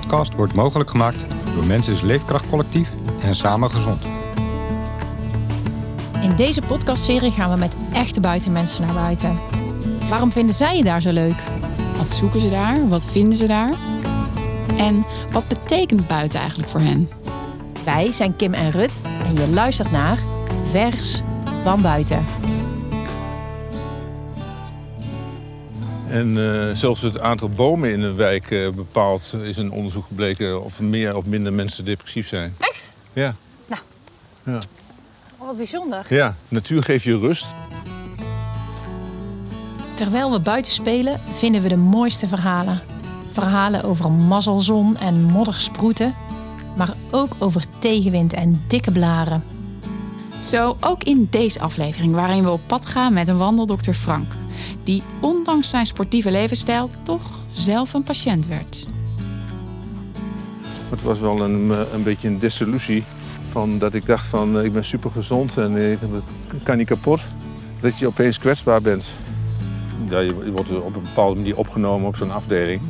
podcast wordt mogelijk gemaakt door Mensis Leefkracht Collectief en Samen Gezond. In deze podcastserie gaan we met echte buitenmensen naar buiten. Waarom vinden zij je daar zo leuk? Wat zoeken ze daar? Wat vinden ze daar? En wat betekent buiten eigenlijk voor hen? Wij zijn Kim en Rut en je luistert naar Vers van Buiten. En eh, zelfs het aantal bomen in een wijk eh, bepaalt, is een onderzoek gebleken of meer of minder mensen depressief zijn. Echt? Ja. Nou. Ja. Oh, wat bijzonder. ja, natuur geeft je rust. Terwijl we buiten spelen, vinden we de mooiste verhalen. Verhalen over mazzelzon en moddersproeten, maar ook over tegenwind en dikke blaren. Zo ook in deze aflevering, waarin we op pad gaan met een wandeldokter Frank. Die ondanks zijn sportieve levensstijl toch zelf een patiënt werd. Het was wel een, eh, een beetje een desillusie. Van dat ik dacht van eh, ik ben super gezond en ik kan niet kapot. Dat je opeens kwetsbaar bent. Ja, je je wordt op een bepaalde manier opgenomen op zo'n afdeling.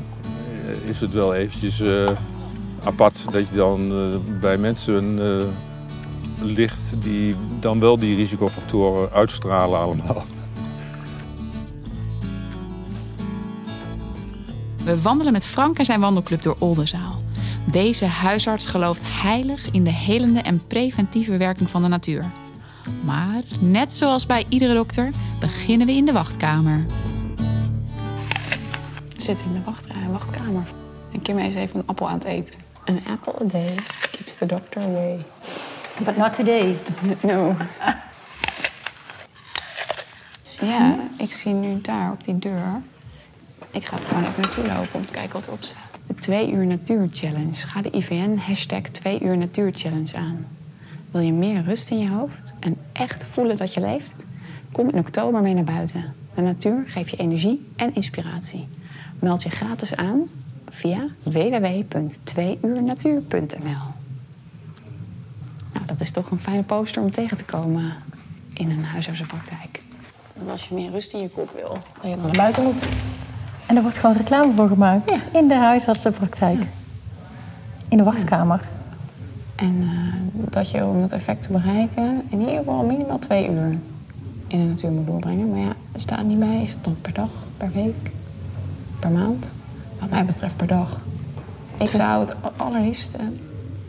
Eh, Is het wel eventjes eh, apart dat je dan eh, bij mensen eh, ligt die dan wel die risicofactoren uitstralen allemaal. We wandelen met Frank en zijn wandelclub door Oldenzaal. Deze huisarts gelooft heilig in de helende en preventieve werking van de natuur. Maar net zoals bij iedere dokter beginnen we in de wachtkamer. We zitten in de wacht- eh, wachtkamer. En Kim is even een appel aan het eten. An apple a day keeps the doctor away. But not today. No. Ja, ik zie nu daar op die deur. Ik ga er gewoon even naartoe lopen om te kijken wat erop staat. De 2 uur natuur challenge. Ga de IVN hashtag 2 uur natuur challenge aan. Wil je meer rust in je hoofd en echt voelen dat je leeft? Kom in oktober mee naar buiten. De natuur geeft je energie en inspiratie. Meld je gratis aan via www.2uurnatuur.nl. Dat is toch een fijne poster om tegen te komen in een huisartsenpraktijk. En als je meer rust in je kop wil, dat je dan naar buiten moet. En er wordt gewoon reclame voor gemaakt in de huisartsenpraktijk. In de wachtkamer. En eh, dat je om dat effect te bereiken in ieder geval minimaal twee uur in de natuur moet doorbrengen. Maar ja, er staat niet bij. Is het dan per dag, per week, per maand? Wat mij betreft per dag. Ik zou het allerliefst eh,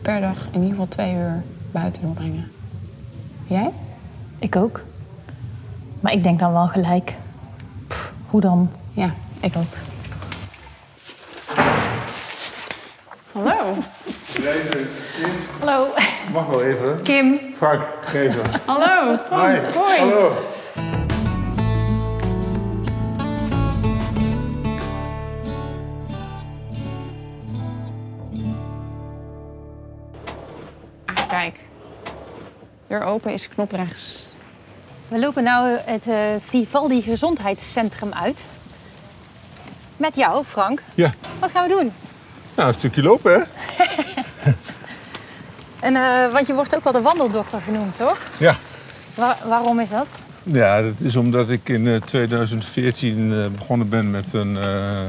per dag in ieder geval twee uur buiten doorbrengen. Jij? Ik ook. Maar ik denk dan wel gelijk. Pff, hoe dan? Ja, ik ook. Hallo. Hallo, Mag wel even. Kim. Frank, geven. Hallo. Hoi. Hoi. Hallo. Deur open is knop rechts. We lopen nou het eh, Vivaldi Gezondheidscentrum uit. Met jou, Frank. Ja, Wat gaan we doen? nou, een stukje lopen hè? En, eh, want je wordt ook wel de wandeldokter genoemd, toch? Ja. Wa- waarom is dat? Ja, dat is omdat ik in eh, 2014 eh, begonnen ben met een eh,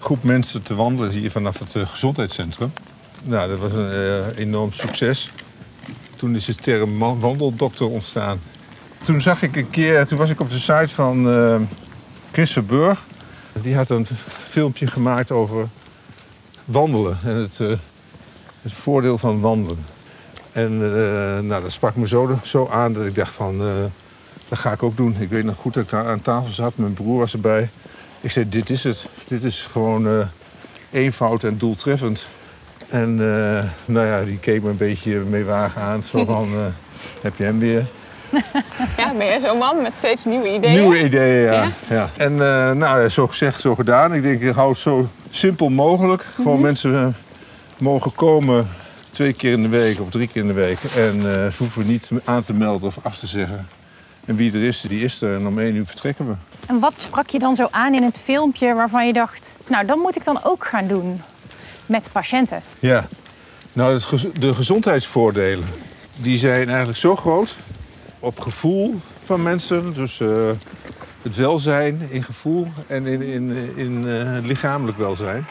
groep mensen te wandelen hier vanaf het gezondheidscentrum. Nou, dat was een enorm succes. Toen is de term wandeldokter ontstaan. Toen zag ik een keer, toen was ik op de site van eh Chris Verburg. Die had een filmpje gemaakt over wandelen en het, eh, het voordeel van wandelen. En eh, nou, dat sprak me zo, zo aan dat ik dacht van, dat ga ik ook doen. Ik weet nog goed dat ik aan tafel zat, mijn broer was erbij. Ik zei, dit is het. Dit is gewoon eenvoud en doeltreffend. En eh, nou ja, die keek me een beetje meewagen aan. Zo van, eh, heb je hem weer? Ja, ben jij zo'n man met steeds nieuwe ideeën? Nieuwe ideeën, ja. Ja? ja. En eh, nou, zo gezegd, zo gedaan. Ik denk, ik hou het zo simpel mogelijk. Gewoon mensen eh, mogen komen twee keer in de week of drie keer in de week. En eh, ze hoeven niet aan te melden of af te zeggen. En wie er is, die is er. En om één uur vertrekken we. En wat sprak je dan zo aan in het filmpje waarvan je dacht... nou, dat moet ik dan ook gaan doen met patiënten? Ja. Nou, de gezondheidsvoordelen, die zijn eigenlijk zo groot op gevoel van mensen. Dus eh, het welzijn in gevoel en in, in, in eh, lichamelijk welzijn.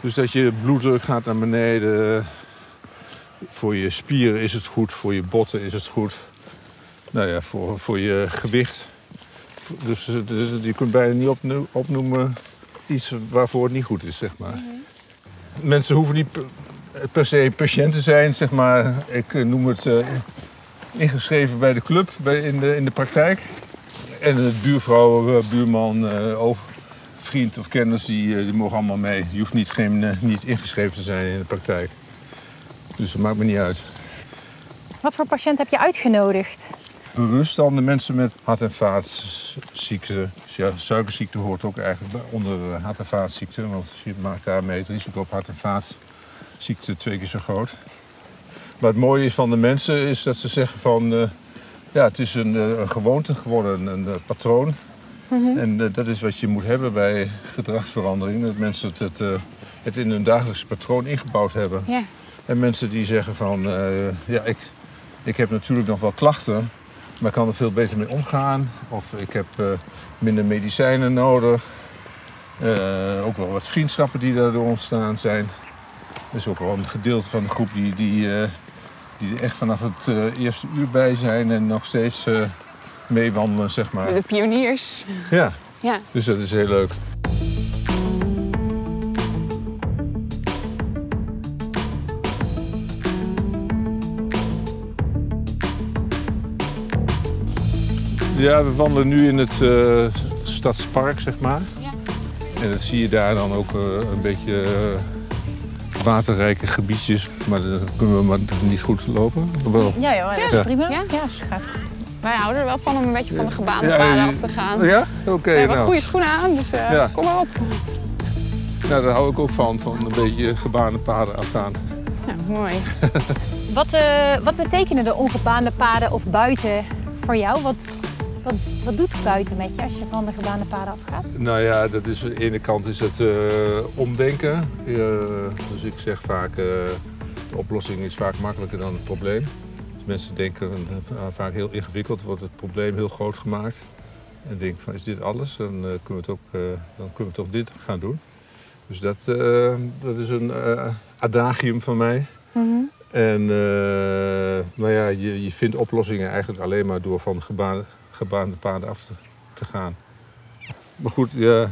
Dus dat je bloeddruk gaat naar beneden. Voor je spieren is het goed, voor je botten is het goed. Nou ja, voor, voor je gewicht. Dus, dus je kunt bijna niet opno- opnoemen iets waarvoor het niet goed is, zeg maar. Mensen hoeven niet per, se patiënt te zijn, zeg maar. Ik eh, noem het eh, ingeschreven bij de club bij, in, de, in de praktijk. En de buurvrouw, eh, buurman, vriend of kennis, die, die mogen allemaal mee. Je hoeft niet, geen, niet ingeschreven te zijn in de praktijk. Dus dat maakt me niet uit. Wat voor patiënt heb je uitgenodigd? Bewust dan de mensen met hart- en vaatziekten. Dus ja, suikerziekte hoort ook eigenlijk onder eh, hart- en vaatziekten. Want je maakt daarmee het risico op hart- en vaatziekten twee keer zo groot. Maar het mooie van de mensen is dat ze zeggen van... eh, ja, het is een, eh, een gewoonte geworden, een, patroon. En eh, dat is wat je moet hebben bij gedragsverandering. Dat mensen het, het, het in hun dagelijks patroon ingebouwd hebben. En mensen die zeggen van, ja, ik, ik heb natuurlijk nog wel klachten, maar ik kan er veel beter mee omgaan. Of ik heb eh, minder medicijnen nodig. Eh, ook wel wat vriendschappen die daardoor ontstaan zijn. Er is ook wel een gedeelte van de groep die, die, eh, die er echt vanaf het eerste uur bij zijn en nog steeds meewandelen, zeg maar. De pioniers. Ja, Ja. dus dat is heel leuk. Ja, we wandelen nu in het eh, stadspark, zeg maar. Ja. En dat zie je daar dan ook eh, een beetje eh, waterrijke gebiedjes. Maar dan kunnen we maar niet goed lopen. Wel. Ja joh, dat is Ja. prima. Ja? Ja, ze gaat goed. Wij houden er wel van om een beetje van de gebaande Ja, paden af te gaan. Ja? Oké, we hebben nou. goede schoenen aan, dus eh, Ja. kom maar op. nou. Daar hou ik ook van, van een beetje gebaande paden afgaan. Ja, mooi. Wat, eh, wat betekenen de ongebaande paden of buiten voor jou? Wat, wat, wat doet buiten met je als je van de gebaande paden afgaat? Nou ja, dat is, aan de ene kant is het eh, omdenken. Dus ik zeg vaak, eh, de oplossing is vaak makkelijker dan het probleem. Dus mensen denken eh, vaak heel ingewikkeld, wordt het probleem heel groot gemaakt. En denken van, is dit alles? Dan, kunnen, we het ook, dan kunnen we toch dit gaan doen. Dus dat, dat is een adagium van mij. En uh, nou ja, je, je vindt oplossingen eigenlijk alleen maar door van gebaande, gebaande paden af te, te gaan. Maar goed, ja,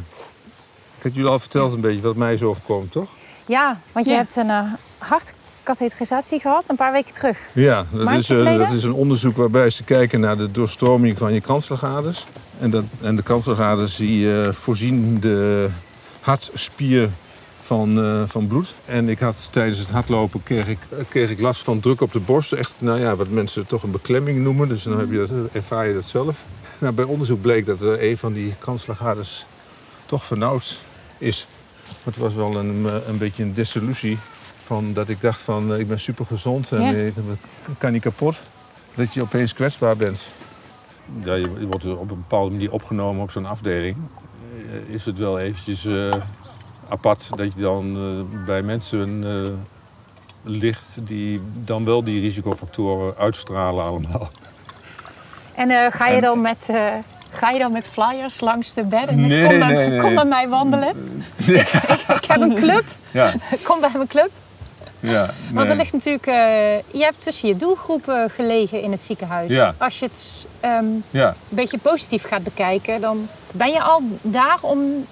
ik heb jullie al verteld een beetje wat mij is overkomt, toch? Ja, want je Ja. hebt een uh, hartkatheterisatie gehad een paar weken terug. Ja, dat is, eh, dat is een onderzoek waarbij ze kijken naar de doorstroming van je kransslagaders. En, dat, en de kransslagaders die eh, voorzien de hartspier van, eh, van bloed. En ik had tijdens het hardlopen kreeg ik, kreeg ik last van druk op de borst. Echt, nou ja, wat mensen toch een beklemming noemen. Dus dan heb je dat, ervaar je dat zelf. Nou, bij onderzoek bleek dat er een van die kransslagaders toch vernauwd is. Het was wel een, eh, een beetje een desillusie. Van dat ik dacht van, eh, ik ben super gezond en Ja. eh, ik kan niet kapot. Dat je opeens kwetsbaar bent. Ja, je, je wordt op een bepaalde manier opgenomen op zo'n afdeling. Eh, Is het wel eventjes eh, apart dat je dan eh, bij mensen eh, ligt die dan wel die risicofactoren uitstralen allemaal. En eh, ga, je dan met, ga je dan met flyers langs de bedden? Nee, kom, bij, nee, nee. kom bij mij wandelen. ik heb een club. Ja, Kom bij mijn club. ja. Want er ligt natuurlijk, je hebt tussen je doelgroepen gelegen in het ziekenhuis. Ja. Als je het ehm, een beetje positief gaat bekijken, dan ben je al daar om,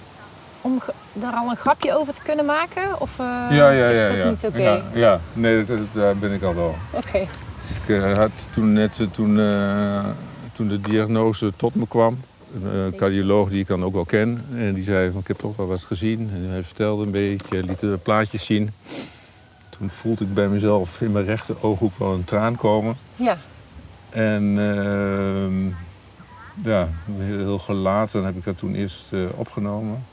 om daar al een grapje over te kunnen maken? Of eh, Ja, ja, is dat ja. niet oké? ja, ja. nee, dat, daar ben ik al wel. Oké. Ik eh, had toen net, eh, toen, toen de diagnose tot me kwam, een cardioloog die ik dan ook wel ken, en die zei van ik heb toch wel wat gezien. En hij vertelde een beetje, liet de plaatjes zien. Toen voelde ik bij mezelf in mijn rechter ooghoek wel een traan komen. Ja. En ehm, ja, heel, gelaten heb ik dat toen eerst opgenomen.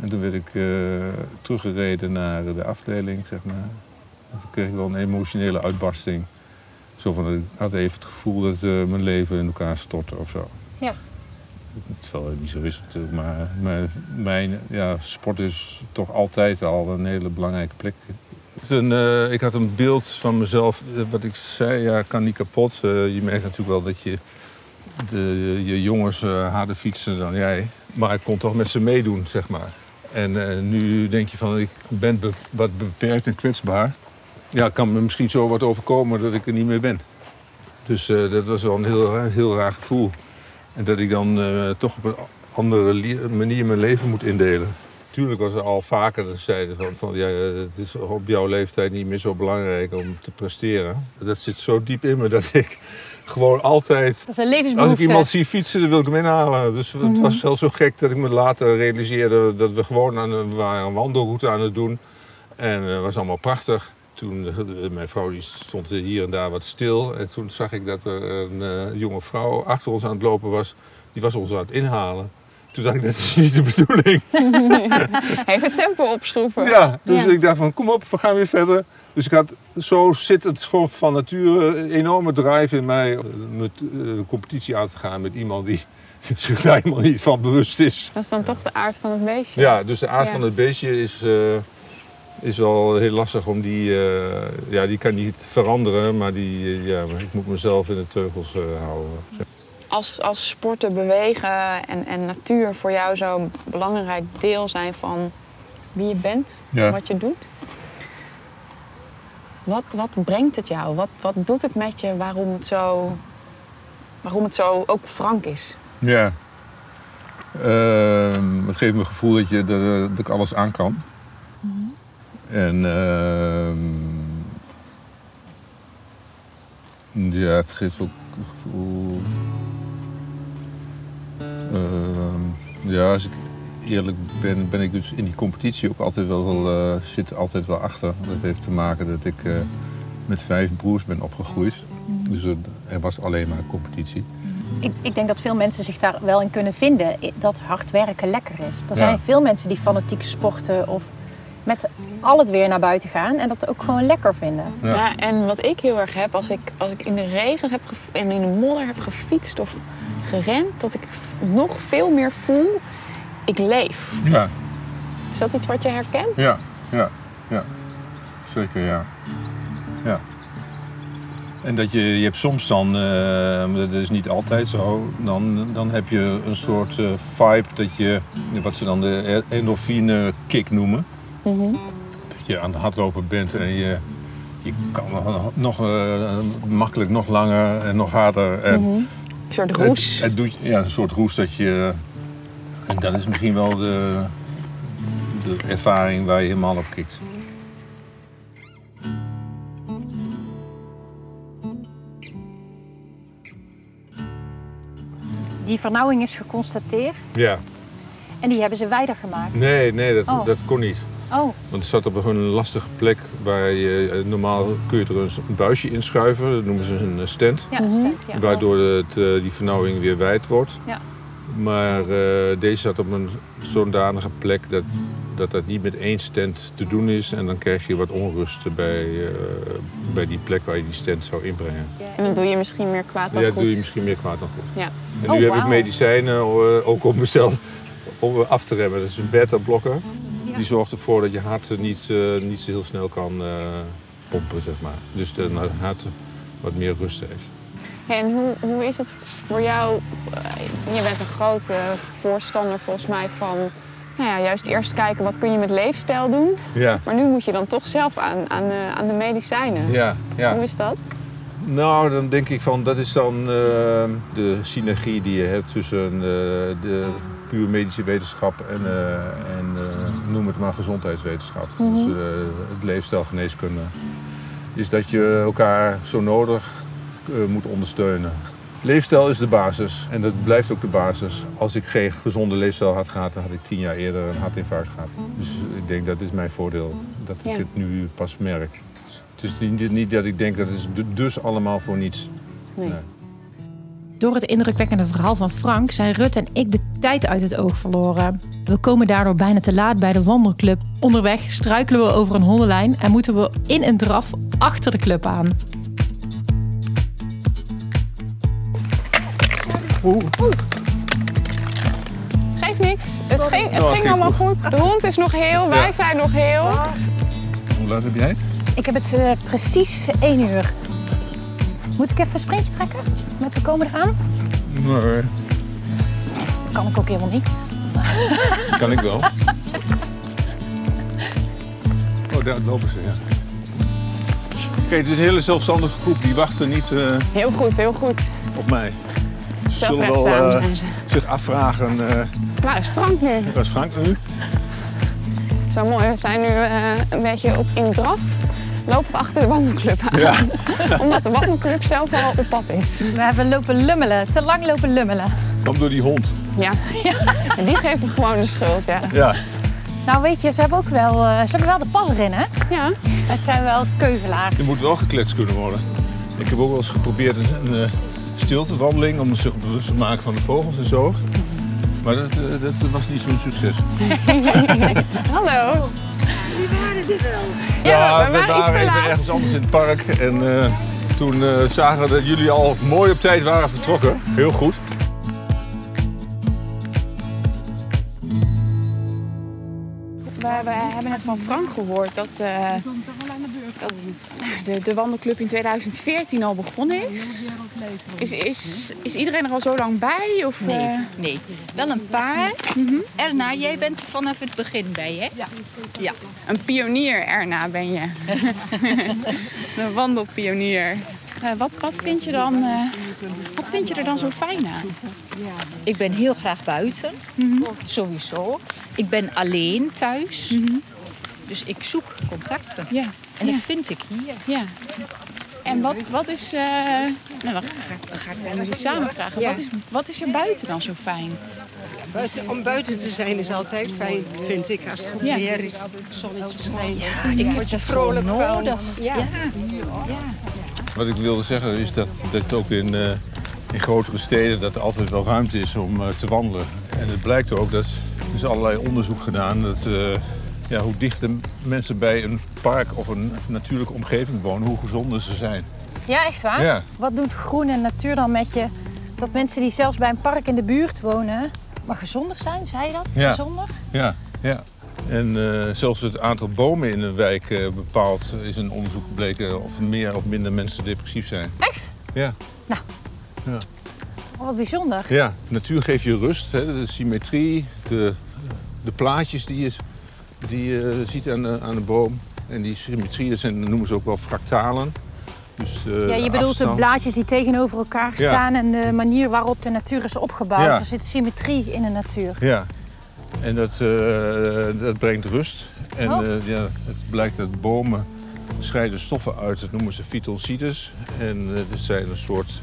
En toen werd ik eh, teruggereden naar de afdeling, zeg maar. En toen kreeg ik wel een emotionele uitbarsting. Zo van, ik had even het gevoel dat eh, mijn leven in elkaar stortte of zo. Ja. Het wel niet zo is natuurlijk, maar mijn, mijn ja, sport is toch altijd al een hele belangrijke plek. Een, eh, ik had een beeld van mezelf, wat ik zei, ja, kan niet kapot. Je merkt natuurlijk wel dat je de, je jongens harder fietsen dan jij. Maar ik kon toch met ze meedoen, zeg maar. En eh, nu denk je van, ik ben be- wat beperkt en kwetsbaar. Ja, kan me misschien zo wat overkomen dat ik er niet meer ben. Dus eh, dat was wel een heel, heel raar gevoel. En dat ik dan eh, toch op een andere manier mijn leven moet indelen. Tuurlijk was er al vaker dat ze zeiden van, van ja, eh, het is op jouw leeftijd niet meer zo belangrijk om te presteren. Dat zit zo diep in me dat ik gewoon altijd Dat is als ik iemand zie fietsen, dan wil ik hem inhalen. Dus het was zelfs zo gek dat ik me later realiseerde dat we gewoon aan een, waren een wandelroute aan het doen. En het was allemaal prachtig. Toen, eh, mijn vrouw die stond hier en daar wat stil. En toen zag ik dat er een eh, jonge vrouw achter ons aan het lopen was. Die was ons aan het inhalen. Toen dacht ik, dat is niet de bedoeling. Even tempo opschroeven. Ja, dus Ja. ik dacht van, kom op, we gaan weer verder. Dus ik had, zo zit het gewoon van nature, een enorme drive in mij... eh, met eh, een competitie aan te gaan met iemand die zich daar helemaal niet van bewust is. Dat is dan toch de aard van het beestje. Ja, dus de aard Ja. van het beestje is, eh, is wel heel lastig om die... eh, ja, die kan niet veranderen, maar die, ja, ik moet mezelf in de teugels houden. Als, als sporten, bewegen en, en natuur voor jou zo'n belangrijk deel zijn van wie je bent, Ja. wat je doet. Wat, wat brengt het jou? Wat, wat doet het met je waarom het zo, waarom het zo ook frank is? Ja. Ehm, het geeft me het gevoel dat, je, dat, dat ik alles aan kan. En ehm, ja, het geeft ook het gevoel. Ehm, ja, als ik eerlijk ben, ben ik dus in die competitie ook altijd wel, eh, zit altijd wel achter. Dat heeft te maken dat ik eh, met vijf broers ben opgegroeid. Dus er, er was alleen maar competitie. Ik, ik denk dat veel mensen zich daar wel in kunnen vinden. Dat hard werken lekker is. Er Ja. zijn veel mensen die fanatiek sporten of met al het weer naar buiten gaan en dat ook gewoon lekker vinden. Ja. Ja. en wat ik heel erg heb, als ik, als ik in de regen heb en in de modder heb gefietst of gerend, dat ik nog veel meer voel, ik leef. Ja, Is dat iets wat je herkent? Ja, ja, ja. Zeker, ja. Ja. En dat je, je hebt soms dan, eh, dat is niet altijd zo, dan, dan heb je een soort eh, vibe dat je, wat ze dan de endorfine kick noemen. Dat je aan het hardlopen bent en je, je kan nog, nog eh, makkelijk nog langer en nog harder. En Een soort roes. Het, het doet, ja, een soort roes dat je, en dat is misschien wel de, de ervaring waar je helemaal op kikt. Die vernauwing is geconstateerd Ja. en die hebben ze wijder gemaakt. Nee, nee, dat, Oh. dat kon niet. Oh, Want het zat op een lastige plek waar je eh, normaal kun je er een, een buisje inschuiven, dat noemen ze een eh, stand. ja, stand, ja. Waardoor het, eh, die vernauwing weer wijd wordt. Ja. Maar eh, deze zat op een zodanige plek dat, dat dat niet met één stand te doen is. En dan krijg je wat onrust bij, eh, bij die plek waar je die stand zou inbrengen. En dan doe je misschien meer kwaad dan Ja, goed. doe je misschien meer kwaad dan goed. Ja. En Oh, nu heb ik medicijnen eh, ook om mezelf om af te remmen. Dat is een beta-blokker. Die zorgt ervoor dat je hart niet, eh, niet zo heel snel kan eh, pompen, zeg maar. Dus dat het hart wat meer rust heeft. Hey, en hoe, hoe is het voor jou? eh, Je bent een grote voorstander volgens mij van nou ja, juist eerst kijken wat kun je met leefstijl doen. Ja, Maar nu moet je dan toch zelf aan, aan, de, aan de medicijnen. ja, ja. Hoe is dat? Nou, dan denk ik van dat is dan eh, de synergie die je hebt tussen eh, de puur medische wetenschap en, eh, en eh, noem het maar gezondheidswetenschap. Dus eh, het leefstijlgeneeskunde. Is dat je elkaar zo nodig eh, moet ondersteunen. Leefstijl is de basis en dat blijft ook de basis. Als ik geen gezonde leefstijl had gehad, dan had ik tien jaar eerder een hartinfarct gehad. Dus ik denk dat is mijn voordeel, dat ik Ja. het nu pas merk. Het is niet, niet dat ik denk dat het dus allemaal voor niets. Nee. Nee. Door het indrukwekkende verhaal van Frank zijn Rut en ik de tijd uit het oog verloren. We komen daardoor bijna te laat bij de wandelclub. Onderweg struikelen we over een hondenlijn en moeten we in een draf achter de club aan. Geeft niks. Het ging, het Nou, ging allemaal goed. goed. De hond is nog heel, wij zijn nog heel. Hoe laat heb jij? Ik heb het eh, precies één uur. Moet ik even een sprintje trekken? Met we komen eraan? Nee, Kan ik ook helemaal niet. kan ik wel. Oh, daar lopen ze, ja. Kijk, het is een hele zelfstandige groep. Die wachten niet eh, Heel goed, heel goed. op mij. Ze zullen wel eh, zich afvragen, eh Waar is Frank nu? waar is Frank nu? Het is wel mooi, we zijn nu eh, een beetje op, in draf. Lopen we achter de wandelclub aan. Ja. Omdat de wandelclub zelf al op pad is. We hebben lopen lummelen, te lang lopen lummelen. Kom door die hond. Ja. En die geeft me gewoon de schuld, ja. Ja. Nou weet je, ze hebben ook wel, eh, ze hebben wel de pas erin hè. Ja, Het zijn wel keuvelaars. Er moet wel gekletst kunnen worden. Ik heb ook wel eens geprobeerd een, een eh, stiltewandeling om zich bewust te maken van de vogels en zo. Maar dat, eh, dat was niet zo'n succes. hallo. Ja, we we waren even laat. ergens anders in het park. En eh, toen eh, zagen we dat jullie al mooi op tijd waren vertrokken. Heel goed. We, we hebben net van Frank gehoord dat, eh, dat de, de wandelclub in 2014 al begonnen is. Is, is, is iedereen er al zo lang bij? Of, Nee, eh, nee. Wel een paar. Erna, jij bent er vanaf het begin bij, hè? Ja. ja. Een pionier, Erna, ben je. Een wandelpionier. eh, wat, wat, vind je dan, eh, wat vind je er dan zo fijn aan? Ik ben heel graag buiten. Sowieso. Ik ben alleen thuis. Dus ik zoek contacten. Ja, En dat vind ik hier. ja. En wat, wat is... eh, nou, dan ga, ik- dan ga ik het aan jullie samen vragen. Wat, is, wat is er buiten dan zo fijn? Buiten, om buiten te zijn is altijd fijn, vind ik. Als het goed Ja. weer is, zonnetje schijnt. Ik heb dat vrolijk nodig. Ja. Wat ik wilde zeggen is dat, dat het ook in, eh, in grotere steden dat er altijd wel ruimte is om eh, te wandelen. En het blijkt ook, dat er is allerlei onderzoek gedaan, dat eh, ja, hoe dichter mensen bij een park of een natuurlijke omgeving wonen, hoe gezonder ze zijn. Ja, echt waar? Ja. Wat doet groen en natuur dan met je? Dat mensen die zelfs bij een park in de buurt wonen, maar gezonder zijn, zei je dat? Ja. Gezonder? Ja, ja. En eh, zelfs het aantal bomen in een wijk eh, bepaalt, is een onderzoek gebleken of meer of minder mensen depressief zijn. Echt? Ja, Oh, wat bijzonder. ja. natuur geeft je rust, hè, de symmetrie, de, de plaatjes die je, die je ziet aan de, aan de boom. En die symmetrie, dat zijn, noemen ze ook wel fractalen. Dus de Ja, je bedoelt afstand. de blaadjes die tegenover elkaar Ja. staan en de manier waarop de natuur is opgebouwd. Ja. Er zit symmetrie in de natuur. Ja, en dat, eh, dat brengt rust. En Oh. eh, ja, het blijkt dat bomen scheiden stoffen uit, dat noemen ze fytocides. En eh dat zijn een soort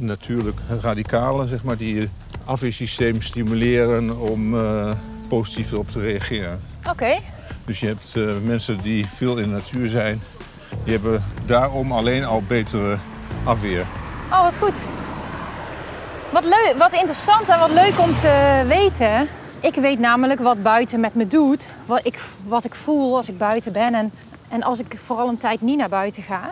natuurlijk radicalen, zeg maar, die je afweersysteem stimuleren om eh, positief erop te reageren. Oké. Dus je hebt eh, mensen die veel in de natuur zijn, die hebben daarom alleen al betere afweer. Oh, wat goed. Wat, leuk, wat interessant en wat leuk om te weten. Ik weet namelijk wat buiten met me doet. Wat ik, wat ik voel als ik buiten ben. En, en als ik vooral een tijd niet naar buiten ga.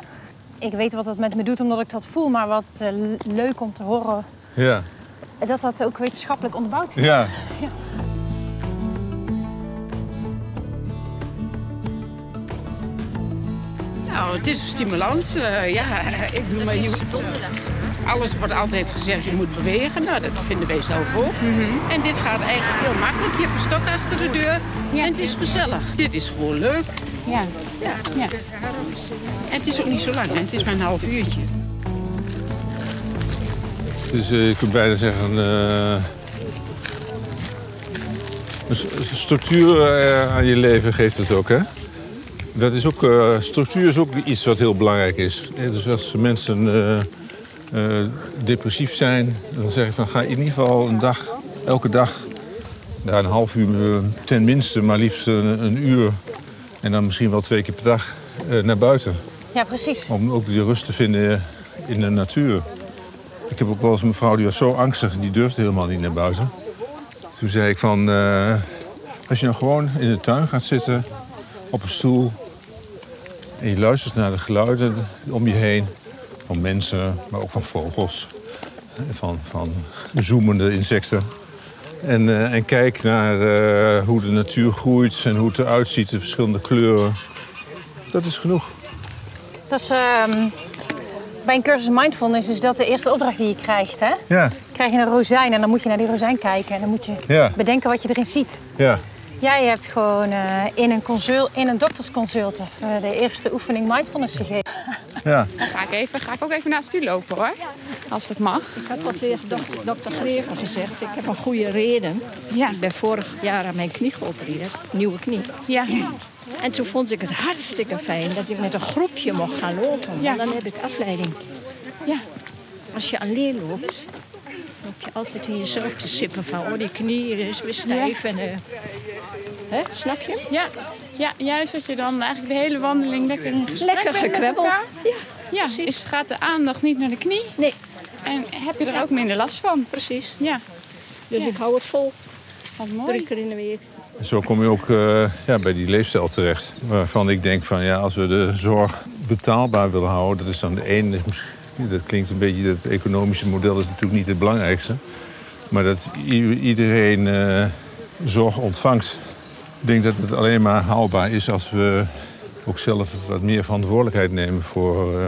Ik weet wat dat met me doet omdat ik dat voel. Maar wat eh, leuk om te horen Ja, dat dat ook wetenschappelijk onderbouwd is. ja. Nou, het is een stimulans. eh, ja, ik bedoel, maar je, alles wordt altijd gezegd, je moet bewegen. Nou, dat vinden wij zelf ook. En dit gaat eigenlijk heel makkelijk. Je hebt een stok achter de deur en het is gezellig. Dit is gewoon leuk. Ja. Ja. Ja. En het is ook niet zo lang, hè. het is maar een half uurtje. Dus eh, je kunt bijna zeggen... eh, een structuur eh, aan je leven geeft het ook, hè? Dat is ook, eh, structuur is ook iets wat heel belangrijk is. Dus als mensen eh, eh, depressief zijn, dan zeg ik van ga in ieder geval een dag, elke dag, ja, een half uur ten minste, maar liefst een, een uur en dan misschien wel twee keer per dag eh, naar buiten. Ja, precies. Om ook die rust te vinden in de natuur. Ik heb ook wel eens een vrouw die was zo angstig, die durfde helemaal niet naar buiten. Toen zei ik van, eh, als je nou gewoon in de tuin gaat zitten, op een stoel... en je luistert naar de geluiden om je heen, van mensen, maar ook van vogels... van, van zoemende insecten. En, eh, en kijk naar eh, hoe de natuur groeit en hoe het eruit ziet, de verschillende kleuren. Dat is genoeg. Dat is, ehm, bij een cursus mindfulness is dat de eerste opdracht die je krijgt. Hè? Ja, krijg je een rozijn en dan moet je naar die rozijn kijken. En dan moet je Ja. bedenken wat je erin ziet. ja. Jij hebt gewoon eh, in, een consult, in een doktersconsult de eerste oefening mindfulness gegeven. Ja. Dan ga ik, even, ga ik ook even naast u lopen hoor. Als dat mag. Ik had al tegen dokter, dokter Greven gezegd, ik heb een goede reden. Ja. Ik ben vorig jaar aan mijn knie geopereerd, nieuwe knie. Ja. En toen vond ik het hartstikke fijn dat ik met een groepje mocht gaan lopen. Ja. Dan heb ik afleiding. Ja. Als je alleen loopt, loop je altijd in jezelf te sippen van... oh, die knie is weer stijf en... eh, hè, snap je? Ja. ja, juist dat je dan eigenlijk de hele wandeling lekker in gesprek Lekker bent met gekwebbeld. Ja, Ja, is, gaat de aandacht niet naar de knie nee, en heb je er ook minder last van. precies. Ja, Dus Ja. ik hou het vol, wat drie mooi. keer in de week. Zo kom je ook eh, ja, bij die leefstijl terecht. Waarvan ik denk van ja, als we de zorg betaalbaar willen houden, dat is dan de ene. Dat klinkt een beetje, het economische model is natuurlijk niet het belangrijkste. Maar dat iedereen eh, zorg ontvangt. Ik denk dat het alleen maar haalbaar is als we ook zelf wat meer verantwoordelijkheid nemen voor, eh,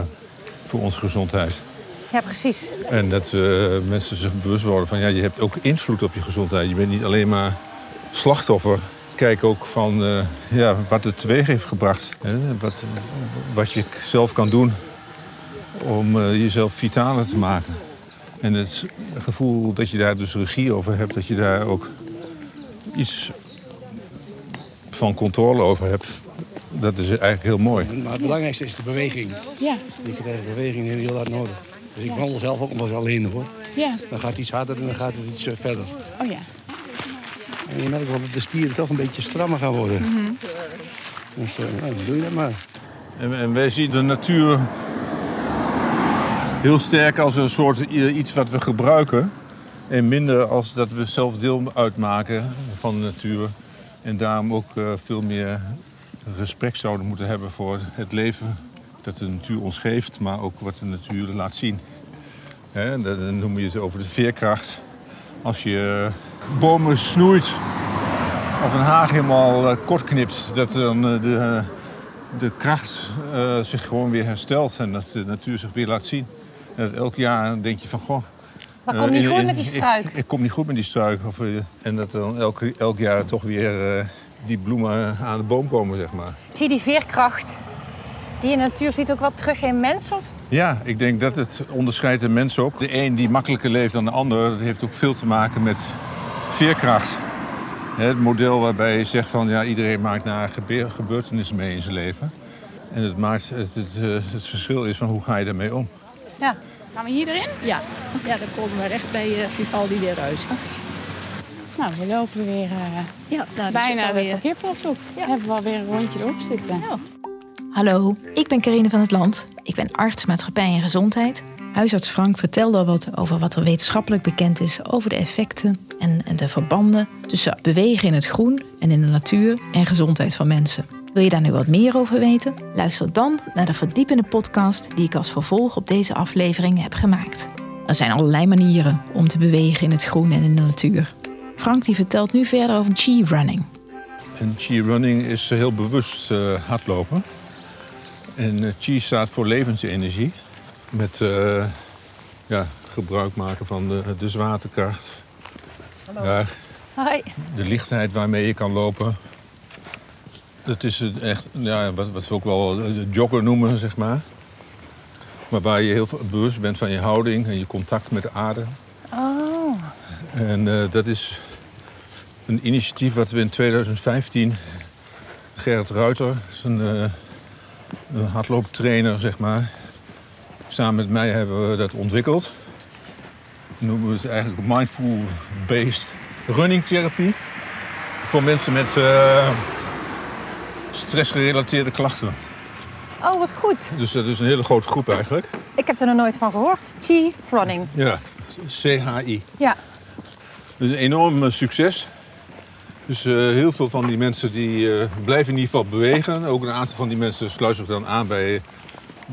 voor onze gezondheid. Ja, precies. En dat we mensen zich bewust worden van ja, je hebt ook invloed op je gezondheid. Je bent niet alleen maar slachtoffer. Kijk ook van eh, ja, wat het teweeg heeft gebracht. Hè? Wat, wat je zelf kan doen om eh, jezelf vitaler te maken. En het gevoel dat je daar dus regie over hebt, dat je daar ook iets van controle over hebt, dat is eigenlijk heel mooi. Maar het belangrijkste is de beweging. Ja, heb de beweging heel hard nodig. Dus ik wandel zelf ook nog eens alleen hoor. ja. Dan gaat het iets harder en dan gaat het iets eh, verder. Oh ja. En je merkt wel dat de spieren toch een beetje strammer gaan worden. Mhm. Dus eh, nou, doe je dat maar. En, en wij zien de natuur heel sterk als een soort i- iets wat we gebruiken. En minder als dat we zelf deel uitmaken van de natuur. En daarom ook eh, veel meer respect zouden moeten hebben voor het leven dat de natuur ons geeft, maar ook wat de natuur laat zien. Dan noem je het over de veerkracht. Als je eh, bomen snoeit of een haag helemaal eh, kort knipt, dat dan eh, de, de kracht zich gewoon weer herstelt en dat de natuur zich weer laat zien. En dat elk jaar denk je van, goh... Eh, komt niet goed met die ik- struik. Ik, ik kom niet goed met die struik. Of, en dat dan elk, elk jaar toch weer die bloemen aan de boom komen, zeg maar. Zie die veerkracht die in de natuur ziet ook wat terug in mensen? Of? Ja, ik denk dat het onderscheidt de mensen ook. De een die makkelijker leeft dan de ander, dat heeft ook veel te maken met veerkracht. Hè, Het model waarbij je zegt van ja, iedereen maakt naar gebe- gebeurtenissen mee in zijn leven. En het, maakt, het, het, eh, het verschil is van hoe ga je daarmee om. Ja. Gaan we hier erin? Ja, ja dan komen we recht bij eh, Vivaldi weer uit. Nou, we lopen weer eh, Ja, nou, daar zit bijna de parkeerplaats op. Hebben we alweer een rondje erop zitten. Hallo, ik ben Carine van het Land. Ik ben arts maatschappij en gezondheid. Huisarts Frank vertelde al wat over wat er wetenschappelijk bekend is over de effecten en de verbanden tussen bewegen in het groen en in de natuur en gezondheid van mensen. Wil je daar nu wat meer over weten? Luister dan naar de verdiepende podcast die ik als vervolg op deze aflevering heb gemaakt. Er zijn allerlei manieren om te bewegen in het groen en in de natuur. Frank die vertelt nu verder over chi running. En chi running is heel bewust eh, hardlopen. En eh, chi staat voor levensenergie. Met eh, ja, gebruik maken van de, de zwaartekracht. Ja, Hoi. de lichtheid waarmee je kan lopen. Dat is echt, ja, wat, wat we ook wel de jogger noemen, zeg maar. Maar waar je heel bewust bent van je houding en je contact met de aarde. Oh. En eh, dat is een initiatief wat we in 2015... Gerrit Ruiter, is een, hardlooptrainer, zeg maar... Samen met mij hebben we dat ontwikkeld. We noemen het eigenlijk mindful-based running therapie. Voor mensen met eh, stressgerelateerde klachten. oh, wat goed. Dus dat is een hele grote groep eigenlijk. Ik heb er nog nooit van gehoord. Chi running. Ja, CHI. Ja. Dus een enorm succes. Dus eh, heel veel van die mensen die, eh, blijven in ieder geval bewegen. Ook een aantal van die mensen sluiten zich dan aan bij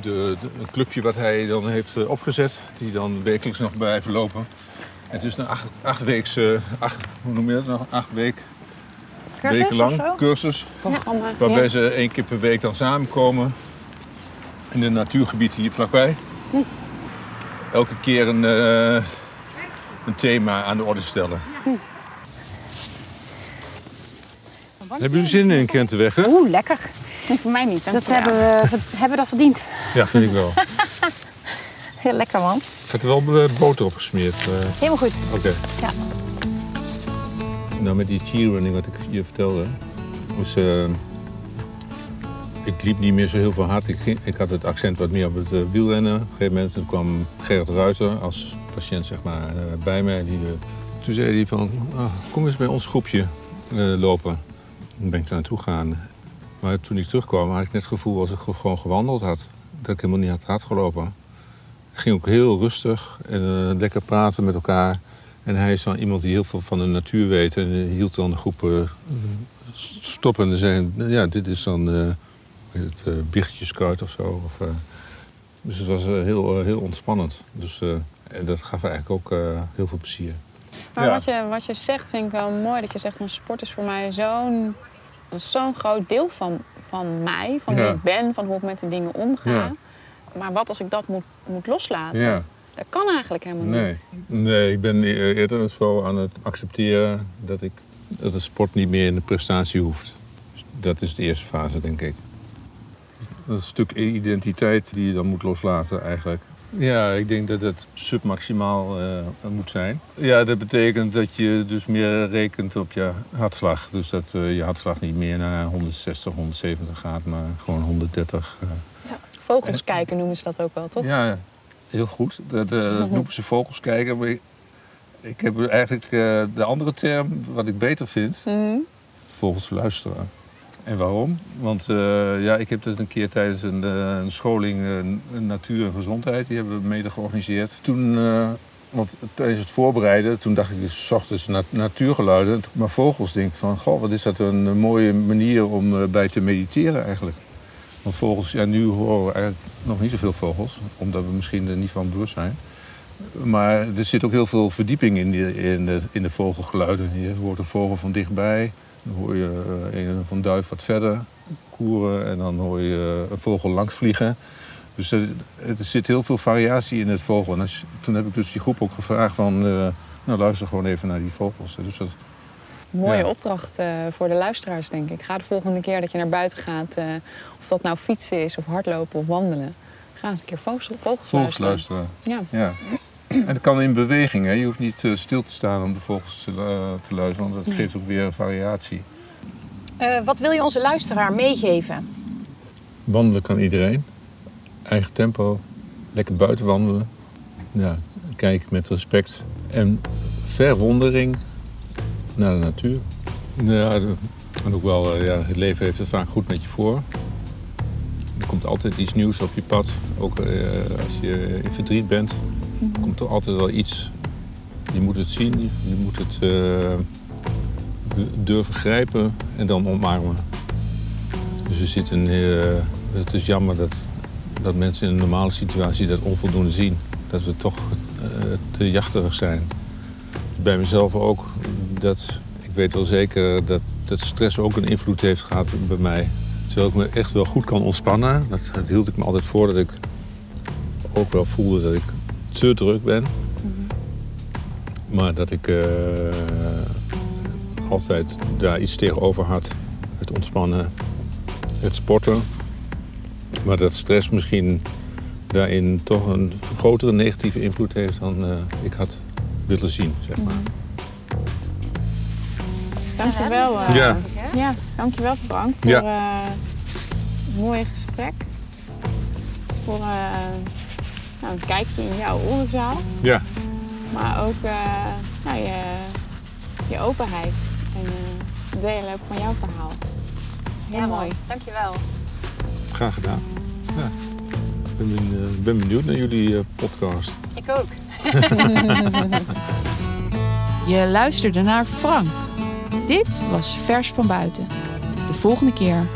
de, de- een clubje wat hij dan heeft eh, opgezet. Die dan wekelijks nog blijven lopen. En het is een acht, acht weeks, acht, hoe noem je dat nog? Acht week, Cursus weken lang cursus. Waarbij Ja. ze één keer per week dan samenkomen. In een natuurgebied hier vlakbij. Elke keer een, een thema aan de orde stellen. Hebben jullie zin in Kentenweg, hè? Oeh, lekker. Nee, voor mij niet. Dat hebben we, hebben we dat verdiend. Ja, vind ik wel. Heel lekker, man. Ik had er wel boter op gesmeerd. eh. Helemaal goed. Oké. Ja. Nou, met die cheerrunning, wat ik je vertelde. Dus, eh, ik liep niet meer zo heel veel hard. Ik, ging- ik had het accent wat meer op het eh, wielrennen. Op een gegeven moment toen kwam Gerrit Ruiter als patiënt zeg maar, bij mij. Die, toen zei hij van, ah, kom eens bij ons groepje eh, lopen. Toen ben ik daar naartoe gegaan. Maar toen ik terugkwam had ik net het gevoel als ik gewoon gewandeld had. Dat ik helemaal niet had hard gelopen. Ging ook heel rustig en eh, lekker praten met elkaar. En hij is dan iemand die heel veel van de natuur weet. En eh, hield dan de groep eh, stoppen en zei... Ja, dit is dan heet het, uh, of zo. Dus het was heel, heel ontspannend. Dus en dat gaf eigenlijk ook heel veel plezier. Maar Ja. wat, je, wat je zegt vind ik wel mooi. Dat je zegt, een sport is voor mij zo'n zo'n groot deel van, van mij. Van Ja. wie ik ben, van hoe ik met de dingen omga. Ja. Maar wat als ik dat moet, moet loslaten? Ja. Dat kan eigenlijk helemaal Nee. niet. nee, ik ben e- eerder zo aan het accepteren dat, ik, dat de sport niet meer in de prestatie hoeft. Dus dat is de eerste fase, denk ik. Een stuk identiteit die je dan moet loslaten eigenlijk. Ja, ik denk dat het submaximaal eh, moet zijn. Ja, dat betekent dat je dus meer rekent op je hartslag. Dus dat eh, je hartslag niet meer naar 160, 170 gaat, maar gewoon 130. eh. Vogels kijken noemen ze dat ook wel, toch? Ja, heel goed. Dat, eh, dat noemen ze vogels kijken. Maar ik, ik heb eigenlijk eh, de andere term, wat ik beter vind, Mhm. vogels luisteren. En waarom? Want eh, ja, ik heb dat een keer tijdens een, eh, een scholing eh, Natuur en Gezondheid, die hebben we mede georganiseerd. Toen, want tijdens het voorbereiden, toen dacht ik dus 's ochtends na- natuurgeluiden. Maar vogels denk ik van, goh, wat is dat een, mooie manier om bij te mediteren eigenlijk. Want vogels, ja, nu horen we eigenlijk nog niet zoveel vogels, omdat we misschien er niet van bewust zijn. Maar er zit ook heel veel verdieping in, in, de, in de vogelgeluiden. Je hoort een vogel van dichtbij, dan hoor je eh, een van duif wat verder koeren en dan hoor je eh, een vogel langs vliegen. Dus er, er zit heel veel variatie in het vogel. En als, toen heb ik dus die groep ook gevraagd van, eh, nou luister gewoon even naar die vogels. Dus dat, Mooie Ja. opdracht voor de luisteraars, denk ik. Ga de volgende keer dat je naar buiten gaat, of dat nou fietsen is, of hardlopen of wandelen, ga eens een keer vogels, vogels, vogels luisteren. luisteren. Ja. Ja. En dat kan in beweging. Hè. Je hoeft niet eh, stil te staan om de vogels te, eh, te luisteren. Want dat geeft ook weer variatie. Eh, wat wil je onze luisteraar meegeven? Wandelen kan iedereen. Eigen tempo. Lekker buiten wandelen. Ja, kijk met respect. En verwondering naar de natuur. Ja, en ook wel, ja, het leven heeft het vaak goed met je voor. Er komt altijd iets nieuws op je pad. Ook eh, als je in verdriet bent, komt er altijd wel iets. Je moet het zien, je moet het eh, durven grijpen en dan omarmen. Dus we zitten, eh, het is jammer dat, dat mensen in een normale situatie dat onvoldoende zien. Dat we toch eh, te jachterig zijn. Bij mezelf ook. Dat, ik weet wel zeker dat, dat stress ook een invloed heeft gehad bij mij. Terwijl ik me echt wel goed kan ontspannen. Dat hield ik me altijd voor dat ik ook wel voelde dat ik te druk ben. Maar dat ik eh, altijd daar iets tegenover had. Het ontspannen, het sporten. Maar dat stress misschien daarin toch een grotere negatieve invloed heeft dan eh, ik had willen zien, zeg maar. Dankjewel. eh Ja. ja, dankjewel Frank voor Ja. eh, het mooie gesprek. Voor nou, een kijkje in jouw orenzaal. Ja. Maar ook eh, nou, je, je openheid en eh, het delen ook van jouw verhaal. Heel Ja, mooi. Dankjewel. Graag gedaan. Ja. Ik ben, ben, eh, ben benieuwd naar jullie podcast. Ik ook. Je luisterde naar Frank. Dit was Vers van Buiten. De volgende keer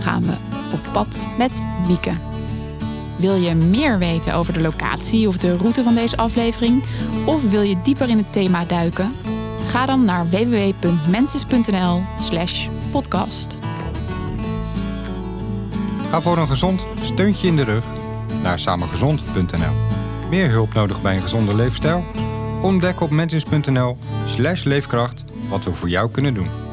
gaan we op pad met Mieke. Wil je meer weten over de locatie of de route van deze aflevering? Of wil je dieper in het thema duiken? Ga dan naar www.mensis.nl slash podcast. Ga voor een gezond steuntje in de rug naar samengezond.nl. Meer hulp nodig bij een gezonde leefstijl? Ontdek op mensens.nl slash leefkracht wat we voor jou kunnen doen.